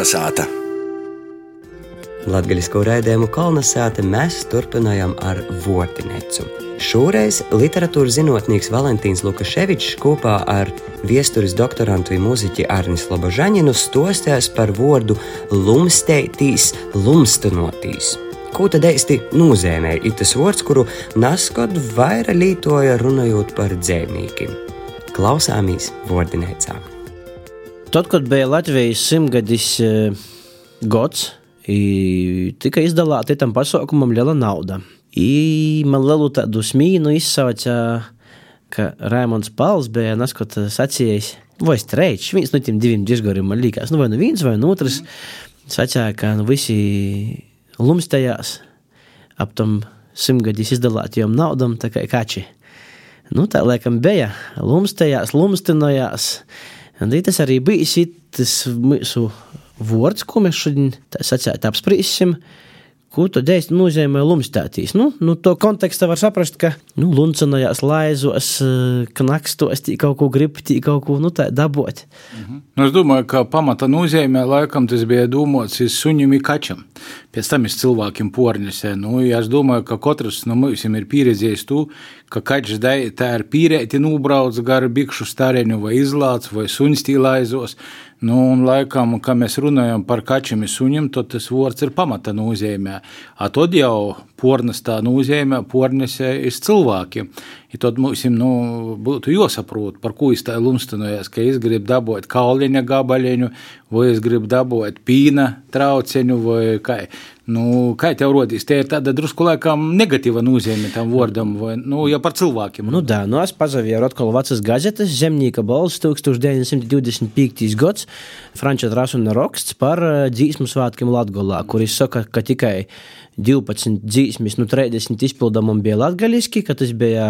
Kalnasāta! Latvijas raidījumu Kalnasāta mēs turpinājām ar Vortinecu. Šoreiz literatūras zinātnīgs Valentīns Lukaševičs kopā ar viesturis doktorantu un mūziķi Arnis Lobožaņinu stostās par vārdu lumsteitīs, lumstanotīs. Ko tad īsti nozīmē tas vārds, kuru Naskot vairāk lietoja runājot par dzēmīkiem? Klausāmies Vortinecā! Tad, kad bija Latvijas simtgadis e, gads, tika izdalīta tam pasaukumam liela nauda. I man lielu tādu smīnu izsauca, ka Raimons Pals bija neskot sacījis, vai streičs, viens no tiem diviem dižgariem man likās, nu vai nu viens vai nu otrs, sacīja, ka nu visi lumstējās ap tam simtgadis izdalītajām naudam, tā kā kači. Nu, tā laikam bija, lumstējās, lumstinojās. Un tas arī bija tas mūsu vārds, ko mēs šodien sacēt apspriesim. Ko tad īsti nozīmē lumstātīs? Nu, nu, to kontekstā var saprast, ka nu, luncenojās laizos, eh, knakstos, tī kaut ko grib, tī kaut ko nu, dabot. Mhm. Nu, es domāju, ka pamata nozīmē laikam tas bija domāts suņam un kačam. Pēc tam es cilvēkiem pornisē. Nu, ja es domāju, ka katrs no mums ir pieredzējis to, ka kaķis tā ir pīrēti nūbrauc gar bikšu stareņu vai izlāts vai suņs tīlaizos. Nu, un laikam, kad mēs runājam par kaķiem un suņiem, tad tas vārds ir pamata nozīmē. Tad jau pornas tā nozīmē, pornas ir cilvēkiem. Ja tad mums nu, būtu jāsaprot, par ko es tā lumstinojas, ka es gribu dabūt kauliņa gabaliņu, vai es gribu dabūt pīna trauciņu, vai kā. Nu, kā tev rodīs, tie ir tāda drusku laikam negatīva nozīme tam vārdam, vai nu, jau par cilvēkiem. Nu, da, nu es pazavēju atkal vecas gazetes, Zemnieka balss 1925. gads, Franča Trasuna raksts par eh, dzīsmu svētkiem Latgolā, kur viņš saka, ka tikai 12 dzīsmes, nu 30 izpildamam bija latgaliski, ka tas bija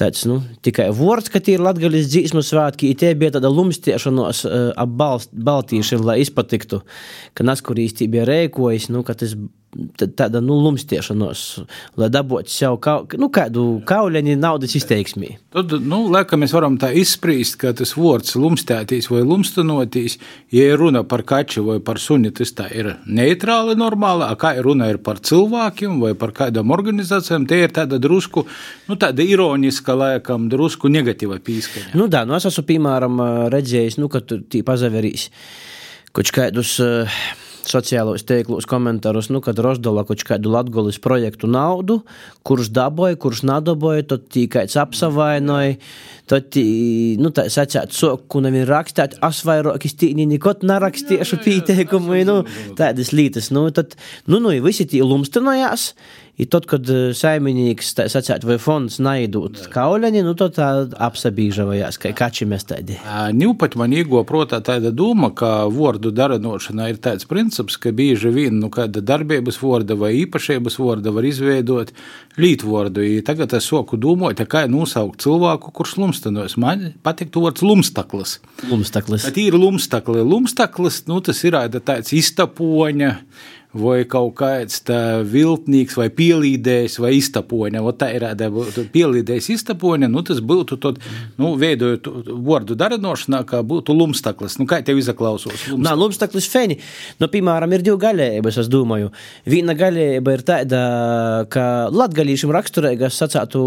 tāds, nu, tikai vārds, ka tie ir latgaļas dzīsmu svētki, i tie bija tāda lumstiešanos ap baltīšanu, lai izpatiktu, ka naskurīs tie bija rēkojis, nu, ka tas tāda nu, lumstiešanos, lai dabūtu sev kaut nu, kādu kauliņu naudas izteiksmī. Tad, nu, laikam, mēs varam tā izspriest, ka tas vārds lumstētīs vai lumstanotīs, ja ir runa par kaču vai par suni, tas tā ir neitrāli normāli, a kā ir runa ir par cilvēkiem vai par kādām organizācijām, tie ir tāda drusku, nu, tāda ironiska, laikam, drusku negatīva pīskaņa. Nu, tā, nu, es esmu, piemēram, redzējis, nu, ka tu tī pazaverīs kaut kādus uh, sociālos tīklos komentārus, nu, kad Rosdola kaut kādu latgolis projektu naudu, kurus dabūja, kurus nadaboja, tad tikai apsavainoja, tad, nu, tā sacēt, soku nevien rakstāt, es vairāk stīni nekot narakstīšu pīteikumu, nu, tādas lietas, nu, tad, nu, nu, visi tie lumstinojās, I tad, kad saimnieks, sacīt, vai fonds naidot kauļani, nu, tad apsabīžavajās, ka kači mēs tādi. Ņūpat man īgo protā tāda doma, ka vārdu daranošana ir tāds princips, ka bieži vien, nu, kāda darbības vārda vai īpašības vārda var izveidot līdvārdu. Tagad es soku domāt, kā nosaukt cilvēku, kurš lumstanos. Man patīk vārds lumstaklis. Lumstaklis. Tā ir lumstaklis. Lumstaklis, nu, tas ir tāds iztapoņa vai kaut kāds viltnieks, vai pielīdējs, vai iztapoņa. Tā ir pielīdējs iztapoņa, nu tas būtu tad, nu, veidojot vārdu darinošanā, kā būtu lumstaklis. Nu, kā tev izaklausos? Lumstaklis. Nā, lumstaklis feni. Nu, piemēram, ir divi gaļēbas, es domāju. Viena gaļēba ir tāda, ka latgalīšiem raksturīga, es sacātu,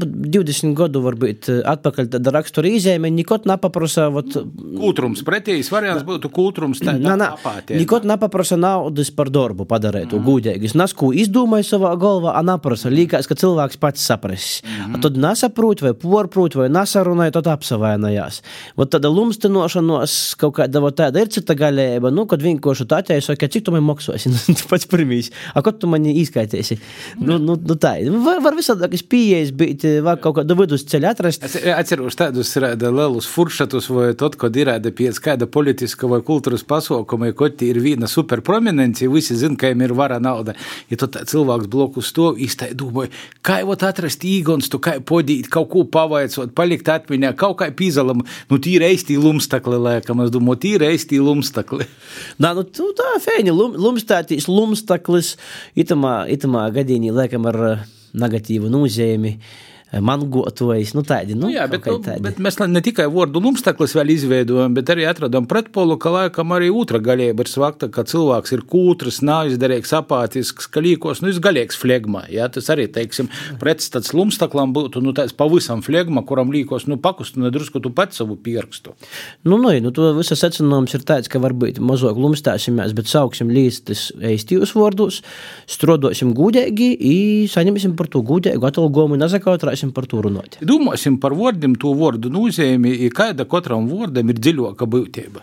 20 gadu varbūt atpakaļ tāda rakstura izēme, nikot napaprasa, vat... Kultrums, pretējs variants būtu kultrums, tā, nā, nā, nikot napaprasa naudas par domu darbu padarīt to mm. gudīgi. Es nesu izdomāju savā galvā, a neprasa. Liekas, ka cilvēks pats saprast. Mm. Tad nesaprot, vai porprot, vai nesarunāja, tad apsavainojās. Vat tāda lumstinošanos kaut kāda tāda ir cita galēba, nu, kad vienkārši tā atēja, ka cik tu man maksosi, nu, tu pats pirmīs. A, ko tu man izskaitīsi? Nu, nu, nu tā, var, var visādākas pieejas būt, var kaut kādu vidusceļu atrast. Es atceros tādus lielus furšatus, vai tad, kad ir pēc kāda politiska vai kultūras pasaukuma, kaut ir viena superprominencija, visi visi zina, ka viņam ir vara nauda. Ja tu cilvēks blokus to iztai domāju, kā jau atrast īgons, tu kā podīt, kaut ko pavaicot, palikt atmiņā, kaut kā pīzalam, nu tīri eistī lumstakli, lēkam, es domāju, tīri eistī lumstakli. Nā, nu tu tā fēņi, lum, lumstātīs, lumstaklis, itamā, itamā gadīnī, lēkam, ar negatīvu nozīmi. Mangotojs, nu tādi, nu, Nu, jā, bet, kā tādi. bet mēs ne tikai vārdu lumstaklis vēl izveidojam, bet arī atradām pretpolu, ka laikam arī otra gaļība ir svakta, ka cilvēks ir kūtrs, nāizdarīgs, apātisks, ka līkos, nu, izgalīgs flegma. Jā, tas arī, teiksim, pretstats lumstaklam būtu, nu, tāds pavisam flegma, kuram līkos, nu, pakustu nedrusku tu pats savu pierkstu. Nu, nu, nu, to viss secinājums ir tāds, ka varbūt mazāk lumstāsimies, bet sauksim līstis eistījus vārdus, strodosim gudīgi, i saņemsim par to gudīgu atalgojumu, nezakautrāsim par to runāt. Domāsim par vārdiem, to vārdu nozīmi, kāda katram vārdam ir dziļāka būtība.